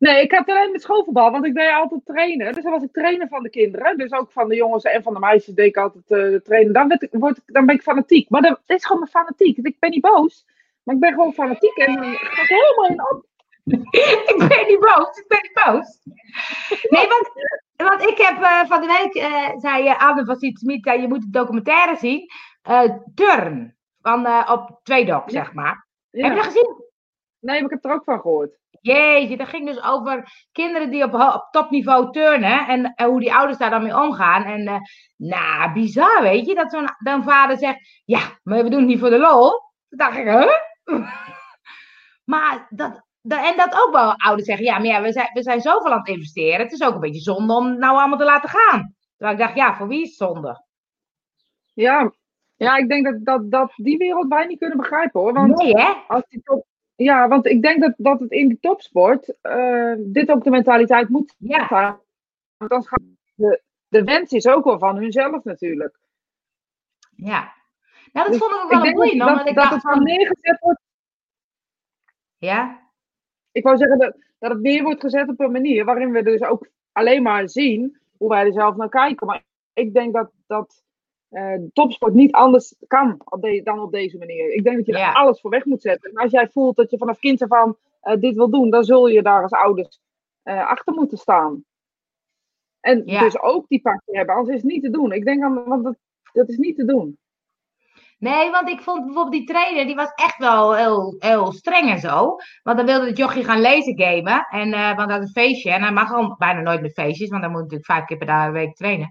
S2: Nee, ik had alleen met schoolvoetbal, want ik deed altijd trainen. Dus dan was ik trainer van de kinderen. Dus ook van de jongens en van de meisjes deed ik altijd eh trainen. Dan, werd ik, word ik, dan ben ik fanatiek. Maar dat is gewoon mijn fanatiek. Ik ben niet boos, maar ik ben gewoon fanatiek. En dan ga ik helemaal in op.
S1: ik ben niet boos, ik ben niet boos. Nee, want, want ik heb eh, van de week, eh, zei uh, Anne van Smit, je moet de documentaire zien. Turn, van, op Tweedok,
S2: Ja.
S1: zeg maar.
S2: Ja.
S1: Heb je dat gezien?
S2: Nee, maar ik heb er ook van gehoord.
S1: Jeetje, dat ging dus over kinderen die op, topniveau turnen en, en hoe die ouders daar dan mee omgaan. En eh, nou, bizar, weet je, dat zo'n vader zegt, ja, maar we doen het niet voor de lol. Toen dacht ik, huh? maar dat, dat, en dat ook wel ouders zeggen, ja, maar ja, we zijn, we zijn zoveel aan het investeren. Het is ook een beetje zonde om het nou allemaal te laten gaan. Terwijl ik dacht, ja, voor wie is het zonde?
S2: Ja, ja ik denk dat, dat, dat die wereld wij niet kunnen begrijpen hoor. Want
S1: Nee, hè?
S2: als die top, ja, want ik denk dat, dat het in de topsport eh, dit ook de mentaliteit moet
S1: Ja.
S2: Want dan gaat de, de wens is ook wel van hunzelf natuurlijk.
S1: ja. Nou, dat
S2: Dus
S1: vonden we
S2: ik
S1: wel een boeiend,
S2: dat, dat,
S1: ik
S2: dat
S1: dacht
S2: het
S1: van,
S2: neergezet wordt.
S1: ja,
S2: Ik wou zeggen dat, dat het neer wordt gezet op een manier waarin we dus ook alleen maar zien hoe wij er zelf naar kijken. Maar ik denk dat, dat eh, topsport niet anders kan op de- dan op deze manier. Ik denk dat je
S1: Ja.
S2: er alles voor weg moet zetten. En als jij voelt dat je vanaf kind af aan eh, dit wil doen, dan zul je daar als ouders eh, achter moeten staan. En
S1: Ja.
S2: dus ook die passie hebben, anders is het niet te doen. Ik denk aan, want dat, dat is niet te doen.
S1: Nee, want ik vond bijvoorbeeld die trainer, die was echt wel heel, heel streng en zo. Want dan wilde het jochie gaan lezen gamen. En, want dat is een feestje. En hij mag al bijna nooit met feestjes, want dan moet hij natuurlijk vijf keer per dag- week trainen.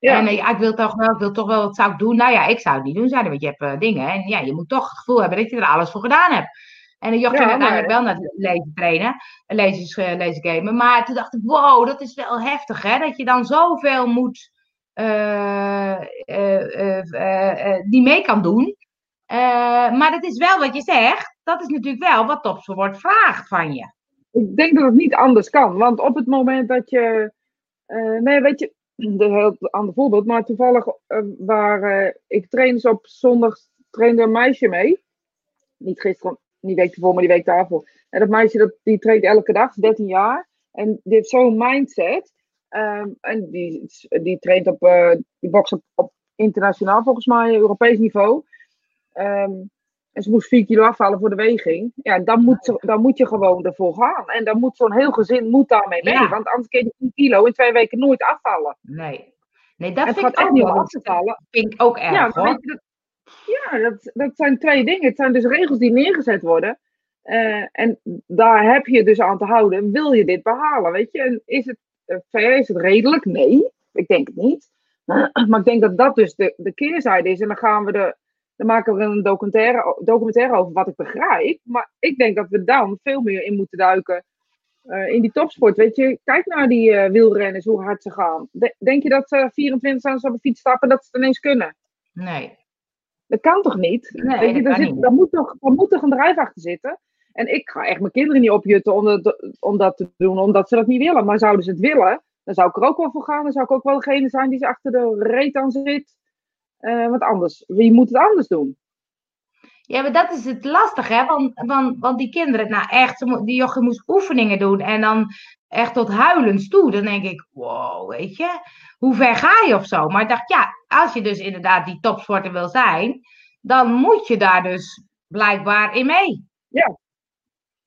S2: Ja.
S1: En eh, ja, ik wil toch wel, ik wil toch wel, wat zou ik doen? Nou ja, ik zou het niet doen, zei hij, want je hebt eh, dingen. En ja, je moet toch het gevoel hebben dat je er alles voor gedaan hebt. En de jochie
S2: Ja,
S1: uiteindelijk wel naar het lezen trainen, eh, lezen, lezen gamen. Maar toen dacht ik, wow, dat is wel heftig, hè? Dat je dan zoveel moet, eh, die mee kan doen. Maar dat is wel wat je zegt. Dat is natuurlijk wel wat topsport vraagt van je.
S2: Ik denk dat het niet anders kan. Want op het moment dat je. nee, weet je. Een heel ander voorbeeld. Maar toevallig eh, waar eh, ik train dus op zondag trainde een meisje mee. Niet gisteren, niet week ervoor, maar die week daarvoor. En dat meisje dat, die traint elke dag, 13 jaar. En die heeft zo'n mindset. Ehm, en die, die traint op, eh, die bokst op, op internationaal volgens mij, Europees niveau. Ehm, en ze moest 4 kilo afvallen voor de weging. Ja, dan moet, dan moet je gewoon ervoor gaan. En dan moet zo'n heel gezin moet daarmee mee.
S1: Ja.
S2: Want anders kun je die 10 kilo in twee weken nooit afvallen.
S1: Nee. Nee, dat
S2: en
S1: vind
S2: gaat
S1: ik ook
S2: niet om
S1: wel.
S2: af te vallen.
S1: vind ik ook erg
S2: Ja,
S1: hoor.
S2: dat, ja dat, dat zijn twee dingen. Het zijn dus regels die neergezet worden. Eh, en daar heb je dus aan te houden. Wil je dit behalen? Weet je? En is het, ver? Is het redelijk? Nee, ik denk het niet. Maar ik denk dat dat dus de, de keerzijde is. En dan gaan we de, dan maken we een documentaire, documentaire over wat ik begrijp. Maar ik denk dat we dan veel meer in moeten duiken uh, in die topsport. Weet je, kijk naar die uh, wielrenners, hoe hard ze gaan. De, denk je dat ze 24 aan op de fiets stappen dat ze het ineens kunnen?
S1: Nee.
S2: Dat kan toch niet?
S1: Nee,
S2: weet je, daar, zit,
S1: niet.
S2: daar, moet toch, daar moet toch een drijf achter zitten? En ik ga echt mijn kinderen niet opjutten om dat, om dat te doen, omdat ze dat niet willen. Maar zouden ze het willen, dan zou ik er ook wel voor gaan. Dan zou ik ook wel degene zijn die ze achter de reet aan zit. Uh, want anders, wie moet het anders doen?
S1: Ja, maar dat is het lastige, hè? Want, want, want die kinderen, nou echt, die jochie moest oefeningen doen en dan echt tot huilens toe. Dan denk ik, wow, weet je, hoe ver ga je of zo? Maar ik dacht, ja, als je dus inderdaad die topsporter wil zijn, dan moet je daar dus blijkbaar in mee.
S2: Ja,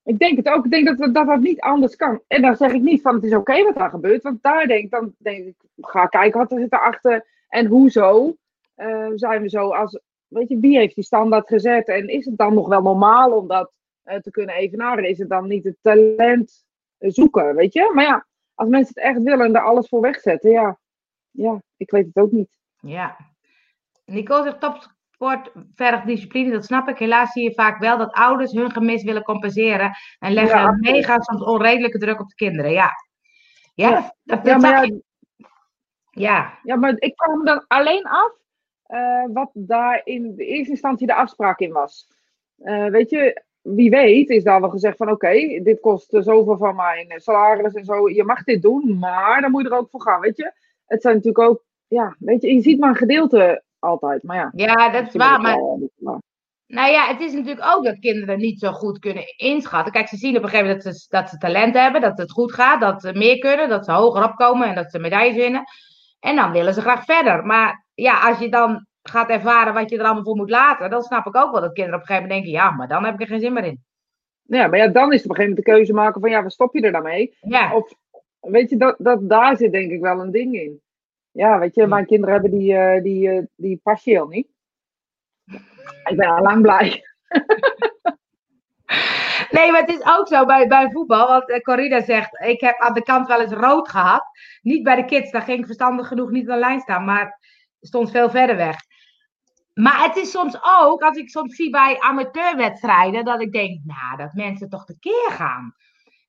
S2: ik denk het ook. Ik denk dat dat, dat, dat niet anders kan. En dan zeg ik niet van het is oké okay wat daar gebeurt. Want daar denk, dan denk ik, ga kijken wat er zit erachter. En hoezo uh, zijn we zo als, weet je, wie heeft die standaard gezet? En is het dan nog wel normaal om dat uh, te kunnen evenaren? Is het dan niet het talent zoeken, weet je? Maar ja, als mensen het echt willen en er alles voor wegzetten, ja, ja ik weet het ook niet.
S1: Ja. Nicole zegt topsport vergt discipline, dat snap ik. Helaas zie je vaak wel dat ouders hun gemis willen compenseren en leggen
S2: Ja,
S1: mega, soms onredelijke druk op de kinderen. Ja. Ja,
S2: Ja.
S1: dat, dat
S2: Ja, maar ja.
S1: Ja,
S2: Ja, maar ik kwam dan alleen af eh, wat daar in de eerste instantie de afspraak in was. Eh, weet je, wie weet is daar wel gezegd van oké, dit kost eh, zoveel van mijn salaris en zo. Je mag dit doen, maar dan moet je er ook voor gaan, weet je. Het zijn natuurlijk ook, ja, weet je, je ziet maar een gedeelte altijd. Maar ja,
S1: ja, dat is waar. maar- Nou ja, het is natuurlijk ook dat kinderen niet zo goed kunnen inschatten. Kijk, ze zien op een gegeven moment dat ze, dat ze talent hebben, dat het goed gaat, dat ze meer kunnen, dat ze hoger opkomen en dat ze medailles winnen. En dan willen ze graag verder. Maar ja, als je dan gaat ervaren wat je er allemaal voor moet laten, dan snap ik ook wel dat kinderen op een gegeven moment denken, ja, maar dan heb ik er geen zin meer in.
S2: Ja, maar ja, dan is het op een gegeven moment de keuze maken van ja, waar stop je er dan mee?
S1: Ja,
S2: Of weet je, dat, dat, daar zit denk ik wel een ding in. Ja, weet je, mijn kinderen hebben die, eh, die, eh, die niet. Ik ben al lang blij.
S1: Nee, maar het is ook zo bij, bij voetbal. Want eh, Corrida zegt, ik heb aan de kant wel eens rood gehad. Niet bij de kids, daar ging ik verstandig genoeg niet aan de lijn staan. Maar stond veel verder weg. Maar het is soms ook, als ik soms zie bij amateurwedstrijden, dat ik denk, nou, dat mensen toch tekeer gaan.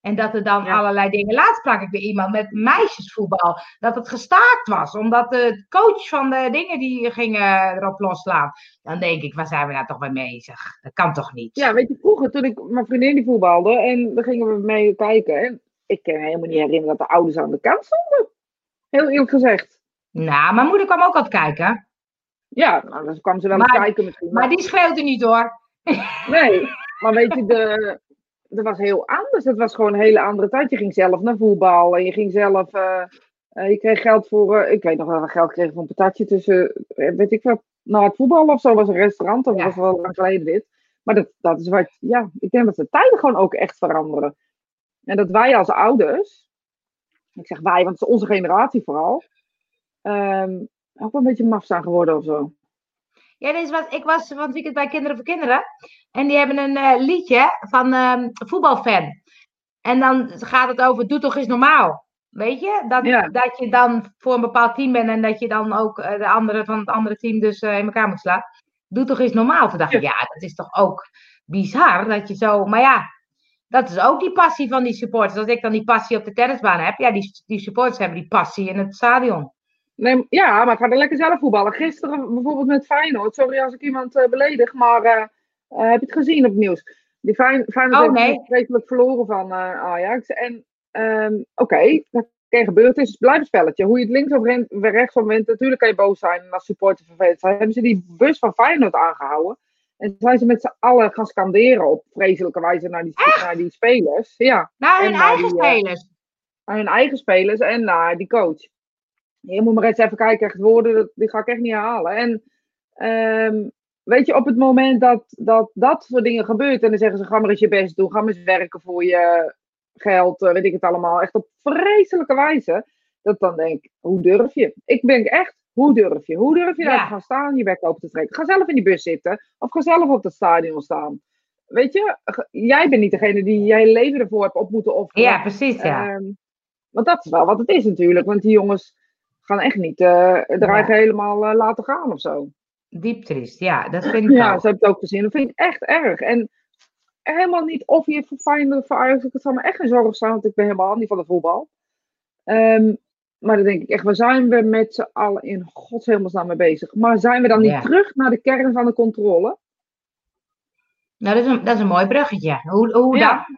S1: En dat er dan
S2: Ja.
S1: allerlei dingen. Laatst sprak ik weer iemand met meisjesvoetbal. Dat het gestaakt was. Omdat de coach van de dingen die gingen erop losslaan. Dan denk ik, waar zijn we nou toch mee bezig? Dat kan toch niet?
S2: Ja, weet je, vroeger toen ik mijn vriendin die voetbalde en dan gingen we mee kijken. En ik kan me helemaal niet herinneren dat de ouders aan de kant stonden. Heel eerlijk gezegd.
S1: Nou, mijn moeder kwam ook altijd kijken.
S2: Ja, nou, dan kwam ze wel eens kijken misschien.
S1: Maar die schreeuwde niet hoor.
S2: Nee, maar weet je, de, dat was heel anders. Het was gewoon een hele andere tijd. Je ging zelf naar voetbal en je ging zelf. eh, eh, je kreeg geld voor. eh, ik weet nog wel dat we geld kregen voor een patatje tussen. weet ik wat. Na het voetbal of zo was een restaurant. Dat
S1: Ja.
S2: was wel lang geleden dit. Maar dat, dat is wat. Ja, ik denk dat de tijden gewoon ook echt veranderen. En dat wij als ouders. Ik zeg wij, want het is onze generatie vooral. Ehm, ook wel een beetje maf zijn geworden of zo.
S1: Ja, dit is wat, ik was van het weekend bij Kinderen voor Kinderen. En die hebben een eh, liedje van ehm voetbalfan. En dan gaat het over, doe toch eens normaal. Weet je? Dat,
S2: Ja.
S1: dat je dan voor een bepaald team bent en dat je dan ook eh, de andere van het andere team dus eh, in elkaar moet slaan. Doe toch eens normaal. Toen dacht ik, ja, dat is toch ook bizar dat je zo... Maar ja, dat is ook die passie van die supporters. Als ik dan die passie op de tennisbaan heb, ja, die, die supporters hebben die passie in het stadion.
S2: Nee, ja, maar ga er lekker zelf voetballen. Gisteren bijvoorbeeld met Feyenoord. Sorry als ik iemand eh, beledig, maar eh, eh, heb je het gezien op het nieuws? Die Fey- Feyenoord
S1: Oh,
S2: heeft
S1: nee.
S2: vreselijk verloren van Ajax. En ehm, oké, dat kan gebeuren. Het is het blijft een spelletje. Hoe je het links of rechts of wint, natuurlijk kan je boos zijn en als supporter vervelend zijn. Hebben ze die bus van Feyenoord aangehouden. En zijn ze met z'n allen gaan scanderen op vreselijke wijze naar die, naar die spelers. Ja
S1: Nou, hun
S2: En naar
S1: eigen
S2: die,
S1: spelers.
S2: aan hun eigen spelers en naar die coach. Je moet maar eens even kijken, echt woorden, dat- die ga ik echt niet halen. En ehm, weet je, op het moment dat, dat dat soort dingen gebeurt, en dan zeggen ze: ga maar eens je best doen, ga maar eens werken voor je geld, eh, weet ik het allemaal, echt op vreselijke wijze. Dat dan denk ik: hoe durf je? Ik denk echt: hoe durf je? Hoe durf je daar
S1: Ja.
S2: te gaan staan, je bek open te trekken? Ga zelf in die bus zitten, of ga zelf op het stadion staan. Weet je, jij bent niet degene die je hele leven ervoor hebt op moeten offeren.
S1: Ja, precies, ja.
S2: Ehm, Want dat is wel wat het is natuurlijk. Want die jongens gaan echt niet dreigen helemaal uh, laten gaan of zo.
S1: Diep triest, ja, dat vind ik
S2: Ja,
S1: ook.
S2: heb ik het ook gezien. Dat vind ik echt erg. En helemaal niet of je voor Feyenoord voor Ajax, het zal me echt geen zorgen staan, want ik ben helemaal niet van de voetbal. Ehm, maar dan denk ik echt, waar zijn we met z'n allen in godshemelsnaam mee bezig? Maar zijn we dan niet
S1: Ja.
S2: terug naar de kern van de controle?
S1: Nou, dat is een, dat is een mooi bruggetje. Hoe, hoe
S2: Ja.
S1: dan?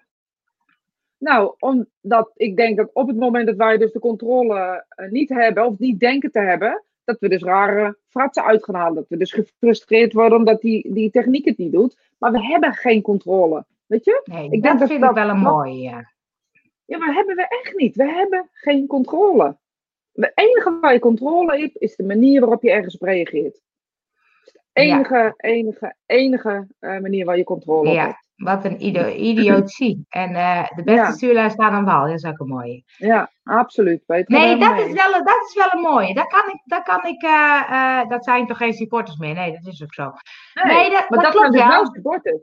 S2: Nou, omdat ik denk dat op het moment dat wij dus de controle eh, niet hebben, of niet denken te hebben, dat we dus rare fratsen uit gaan halen. Dat we dus gefrustreerd worden omdat die, die techniek het niet doet. Maar we hebben geen controle. Weet je?
S1: Nee,
S2: Ik
S1: dat
S2: denk dat
S1: vind
S2: dat-
S1: ik wel een mooie, ja.
S2: Ja, maar hebben we echt niet. We hebben geen controle. Het enige waar je controle hebt, is de manier waarop je ergens op reageert. Het is de enige, enige, enige eh, manier waar je controle op
S1: Ja,
S2: hebt.
S1: Wat een ido idiotie. En eh, de beste
S2: Ja.
S1: stuurlui staan aan wal. Dat is ook een mooie.
S2: Ja, absoluut.
S1: Nee, dat
S2: mee
S1: is, wel, dat is wel een mooie. Dat kan ik, dat kan ik, eh, eh, dat zijn toch geen supporters meer? Nee, dat is ook zo.
S2: Nee,
S1: Nee, dat-
S2: maar
S1: dat klopt,
S2: zijn dus
S1: ja.
S2: wel supporters.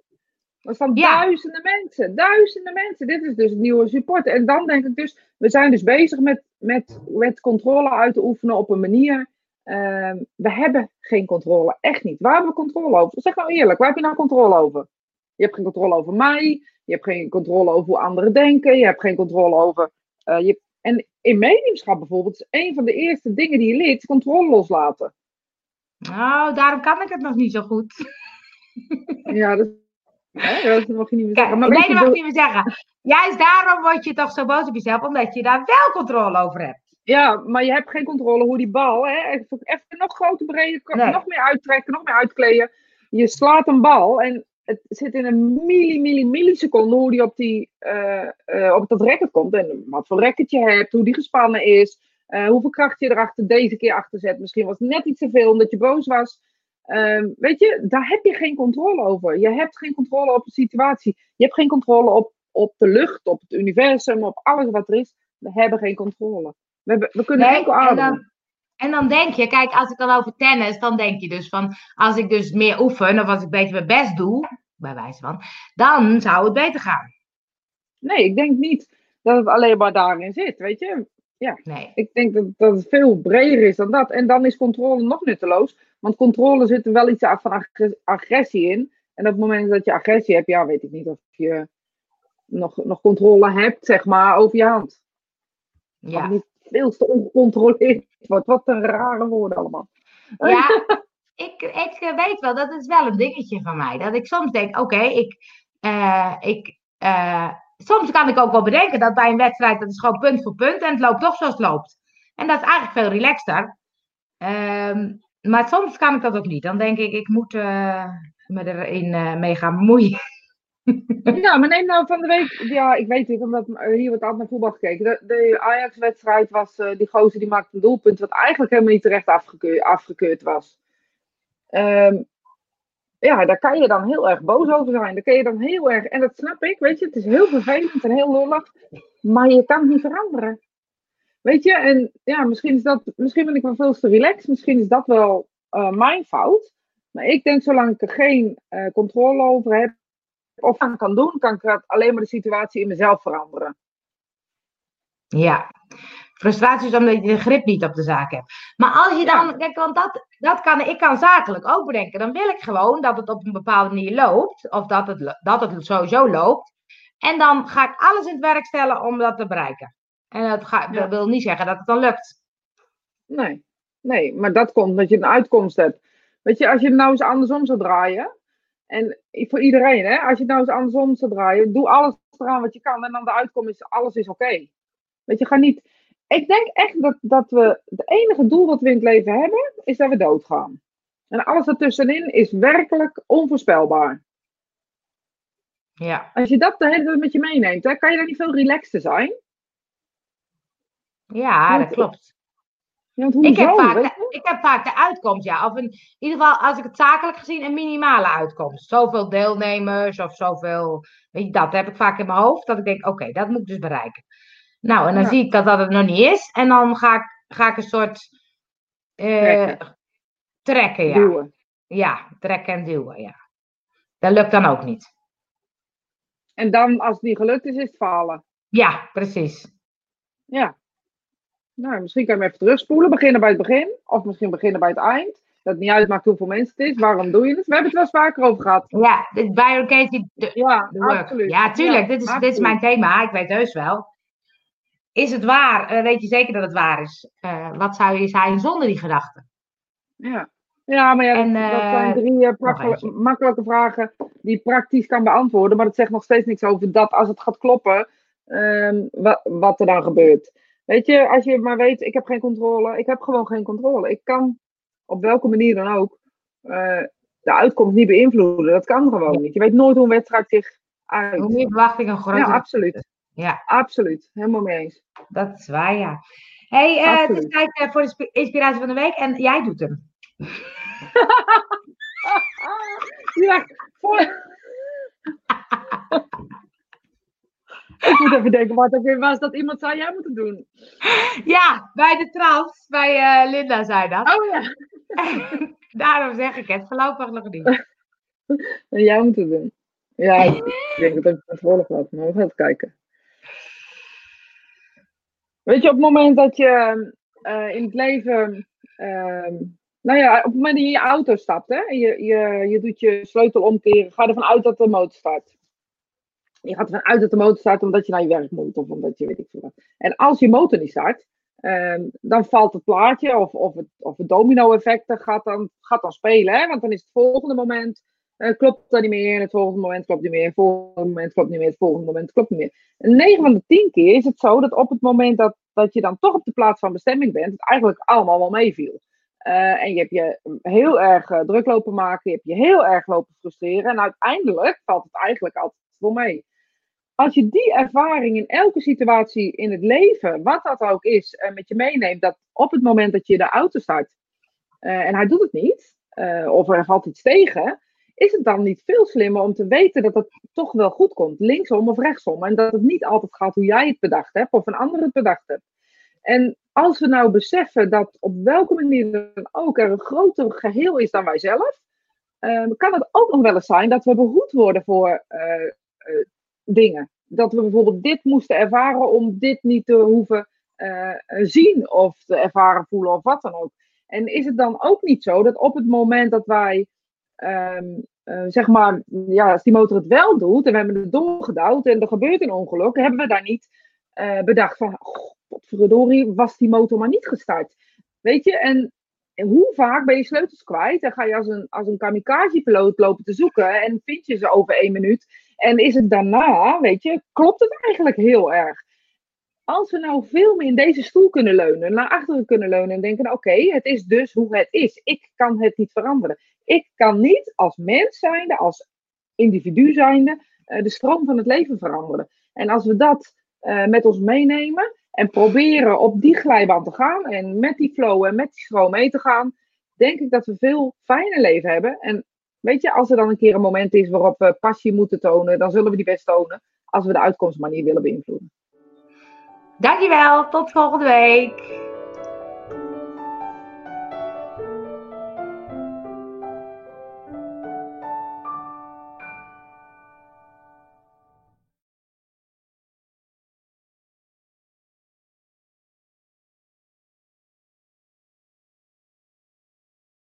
S2: Dat zijn
S1: Ja.
S2: duizenden mensen. Duizenden mensen. Dit is dus het nieuwe support. En dan denk ik dus, we zijn dus bezig met, met, met controle uit te oefenen op een manier. ehm, we hebben geen controle. Echt niet. Waar hebben we controle over? Zeg nou eerlijk, waar heb je nou controle over? Je hebt geen controle over mij. Je hebt geen controle over hoe anderen denken. Je hebt geen controle over. eh, je, en in mediumschap bijvoorbeeld, is een van de eerste dingen die je leert, controle loslaten.
S1: Nou, daarom kan ik het nog niet zo goed.
S2: Ja, dat, hè, dat mag je niet meer zeggen. Maar
S1: nee,
S2: je,
S1: dat mag ik niet meer zeggen. Juist daarom word je toch zo boos op jezelf, omdat je daar wel controle over hebt.
S2: Ja, maar je hebt geen controle hoe die bal, hè, even, even nog groter breder,
S1: Nee.
S2: nog meer uittrekken, nog meer uitkleden. Je slaat een bal en het zit in een milli, milli, milliseconde hoe die op, die, eh, eh, op dat racket komt. En wat voor racket je hebt, hoe die gespannen is, eh, hoeveel kracht je erachter deze keer achter zet. Misschien was het net iets te veel omdat je boos was. Ehm, weet je, daar heb je geen controle over. Je hebt geen controle op de situatie. Je hebt geen controle op, op de lucht, op het universum, op alles wat er is. We hebben geen controle. We, hebben, we kunnen
S1: Nee,
S2: enkel
S1: en
S2: ademen.
S1: En dan denk je, kijk, als ik dan over tennis, dan denk je dus van, als ik dus meer oefen, of als ik beter mijn best doe, bij wijze van, dan zou het beter gaan.
S2: Nee, ik denk niet dat het alleen maar daarin zit, weet je.
S1: Nee.
S2: Ik denk dat, dat het veel breder is dan dat. En dan is controle nog nutteloos. Want controle zit er wel iets van ag- agressie in. En op het moment dat je agressie hebt, ja, weet ik niet of je nog, nog controle hebt, zeg maar, over je hand. Of
S1: Ja.
S2: niet veel te ongecontroleerd wordt. Wat een rare woorden allemaal.
S1: Ja, ik, ik eh, weet wel, dat is wel een dingetje van mij. Dat ik soms denk, oké, ik, eh, ik, eh, soms kan ik ook wel bedenken dat bij een wedstrijd, dat is gewoon punt voor punt en het loopt toch zoals het loopt. En dat is eigenlijk veel relaxter. Ehm, maar soms kan ik dat ook niet. Dan denk ik, ik moet me erin eh, mee gaan bemoeien.
S2: Ja, maar neem nou van de week. Ja, ik weet het, omdat hier wordt altijd naar voetbal gekeken. De, de Ajax-wedstrijd was. eh, die gozer die maakte een doelpunt. wat eigenlijk helemaal niet terecht afgekeurd, was. Ehm, ja, daar kan je dan heel erg boos over zijn. Daar kan je dan heel erg. En dat snap ik, weet je. Het is heel vervelend en heel lullig. Maar je kan het niet veranderen. Weet je, en ja, misschien is dat. Misschien ben ik wel veel te relaxed. Misschien is dat wel eh, mijn fout. Maar ik denk, zolang ik er geen eh, controle over heb of aan kan doen, kan ik alleen maar de situatie in mezelf veranderen.
S1: Ja. Frustratie is omdat je de grip niet op de zaak hebt. Maar als je dan, kijk, want dat, dat kan ik kan zakelijk ook bedenken. Dan wil ik gewoon dat het op een bepaalde manier loopt. Of dat het, dat het sowieso loopt. En dan ga ik alles in het werk stellen om dat te bereiken. En dat, ga, dat wil niet zeggen dat het dan lukt.
S2: Nee, nee, maar dat komt omdat je een uitkomst hebt. Weet je, als je het nou eens andersom zou draaien, en voor iedereen, hè, als je het nou eens andersom zou draaien, doe alles eraan wat je kan en dan de uitkomst is, alles is oké. Weet je, ga niet. Ik denk echt dat, dat we, het enige doel wat we in het leven hebben, is dat we doodgaan. En alles ertussenin is werkelijk onvoorspelbaar.
S1: Ja.
S2: Als je dat de hele tijd met je meeneemt, hè, kan je dan niet veel relaxter zijn?
S1: Ja, dat klopt.
S2: Ja,
S1: Ik heb, vaak de, ik heb vaak de uitkomst, ja. Of in ieder geval, als ik het zakelijk gezien, een minimale uitkomst. Zoveel deelnemers of zoveel. Weet je, dat heb ik vaak in mijn hoofd. Dat ik denk, oké, dat moet ik dus bereiken. Nou, en dan
S2: Ja.
S1: zie ik dat dat het nog niet is. En dan ga ik, ga ik een soort. eh,
S2: Trekken.
S1: trekken, ja.
S2: Duwen.
S1: Ja, trekken en duwen, ja. Dat lukt dan ook niet.
S2: En dan, als het niet gelukt is, is het falen.
S1: Ja, precies.
S2: Ja, Nou, misschien kan je hem even terugspoelen. Beginnen bij het begin. Of misschien beginnen bij het eind. Dat het niet uitmaakt hoeveel mensen het is. Waarom doe je het? We hebben het wel eens vaker over gehad.
S1: Ja, dit biolocatie.
S2: Ja, absoluut.
S1: Ja, tuurlijk.
S2: Ja,
S1: dit, is, dit is mijn thema. Ik weet heus wel. Is het waar? Eh, weet je zeker dat het waar is? Eh, wat zou je zijn zonder die gedachte?
S2: Ja. Ja, maar ja,
S1: En,
S2: dat, dat
S1: eh,
S2: zijn drie prakkel- makkelijke vragen die ik praktisch kan beantwoorden. Maar het zegt nog steeds niks over dat als het gaat kloppen, ehm, wa- wat er dan gebeurt. Weet je, als je maar weet, ik heb geen controle. Ik heb gewoon geen controle. Ik kan op welke manier dan ook eh, de uitkomst niet beïnvloeden. Dat kan gewoon niet. Je weet nooit hoe een wedstrijd zich uit.
S1: Hoe meer verwachting, een grotere.
S2: Ja, absoluut.
S1: Ja,
S2: Absoluut. Helemaal mee eens.
S1: dat is waar, ja. hey, eh, het is tijd eh, voor de sp- inspiratie van de week. En jij doet hem.
S2: Ja, voor... ik moet even denken wat ook weer was dat iemand zei, jij moet het doen.
S1: Ja, bij de trans. Bij eh, Linda zei dat.
S2: Oh ja.
S1: Daarom zeg ik het. Voorlopig nog niet.
S2: En jij moet het doen. Ja, ik denk dat het verantwoordelijk was, maar we gaan het kijken. Weet je, op het moment dat je eh, in het leven, ehm, nou ja, op het moment dat je in je auto stapt, hè, en je, je, je doet je sleutel omkeren, ga ervan uit dat de motor start. Je gaat ervan uit dat de motor start omdat je naar je werk moet of omdat je weet ik veel wat. En als je motor niet start, ehm, dan valt het plaatje of, of het, of domino-effect gaat dan, gaat dan spelen. Hè? Want dan is het volgende moment eh, klopt dat niet meer. Het volgende moment klopt niet meer. Het volgende moment klopt niet meer. Het volgende moment klopt niet meer. En 9 van de 10 keer is het zo dat op het moment dat, dat je dan toch op de plaats van bestemming bent, het eigenlijk allemaal wel meeviel. Eh, en je hebt je heel erg eh, druk lopen maken, je hebt je heel erg lopen frustreren. En uiteindelijk valt het eigenlijk altijd wel mee. Als je die ervaring in elke situatie in het leven, wat dat ook is, eh, met je meeneemt, dat op het moment dat je de auto start eh, en hij doet het niet, eh, of er valt iets tegen, is het dan niet veel slimmer om te weten dat het toch wel goed komt, linksom of rechtsom, en dat het niet altijd gaat hoe jij het bedacht hebt of een ander het bedacht hebt. En als we nou beseffen dat op welke manier dan ook er een groter geheel is dan wij zelf, kan het ook nog wel eens zijn dat we behoed worden voor dingen. Dat we bijvoorbeeld dit moesten ervaren om dit niet te hoeven eh, zien of te ervaren, voelen of wat dan ook. En is het dan ook niet zo dat op het moment dat wij, ehm, eh, zeg maar, ja, als die motor het wel doet en we hebben het doorgedouwd en er gebeurt een ongeluk, hebben we daar niet eh, bedacht van, verdorie, was die motor maar niet gestart. Weet je, en en hoe vaak ben je sleutels kwijt en ga je als een, als een kamikaze-piloot lopen te zoeken en vind je ze over één minuut. En is het daarna, weet je, klopt het eigenlijk heel erg. Als we nou veel meer in deze stoel kunnen leunen, naar achteren kunnen leunen en denken, oké, het is dus hoe het is. Ik kan het niet veranderen. Ik kan niet als mens zijnde, als individu zijnde, eh, de stroom van het leven veranderen. En als we dat eh, met ons meenemen en proberen op die glijbaan te gaan en met die flow en met die stroom mee te gaan, denk ik dat we veel fijner leven hebben. En weet je, als er dan een keer een moment is waarop we passie moeten tonen, dan zullen we die best tonen als we de uitkomst maar niet willen beïnvloeden.
S1: Dankjewel. Tot volgende week.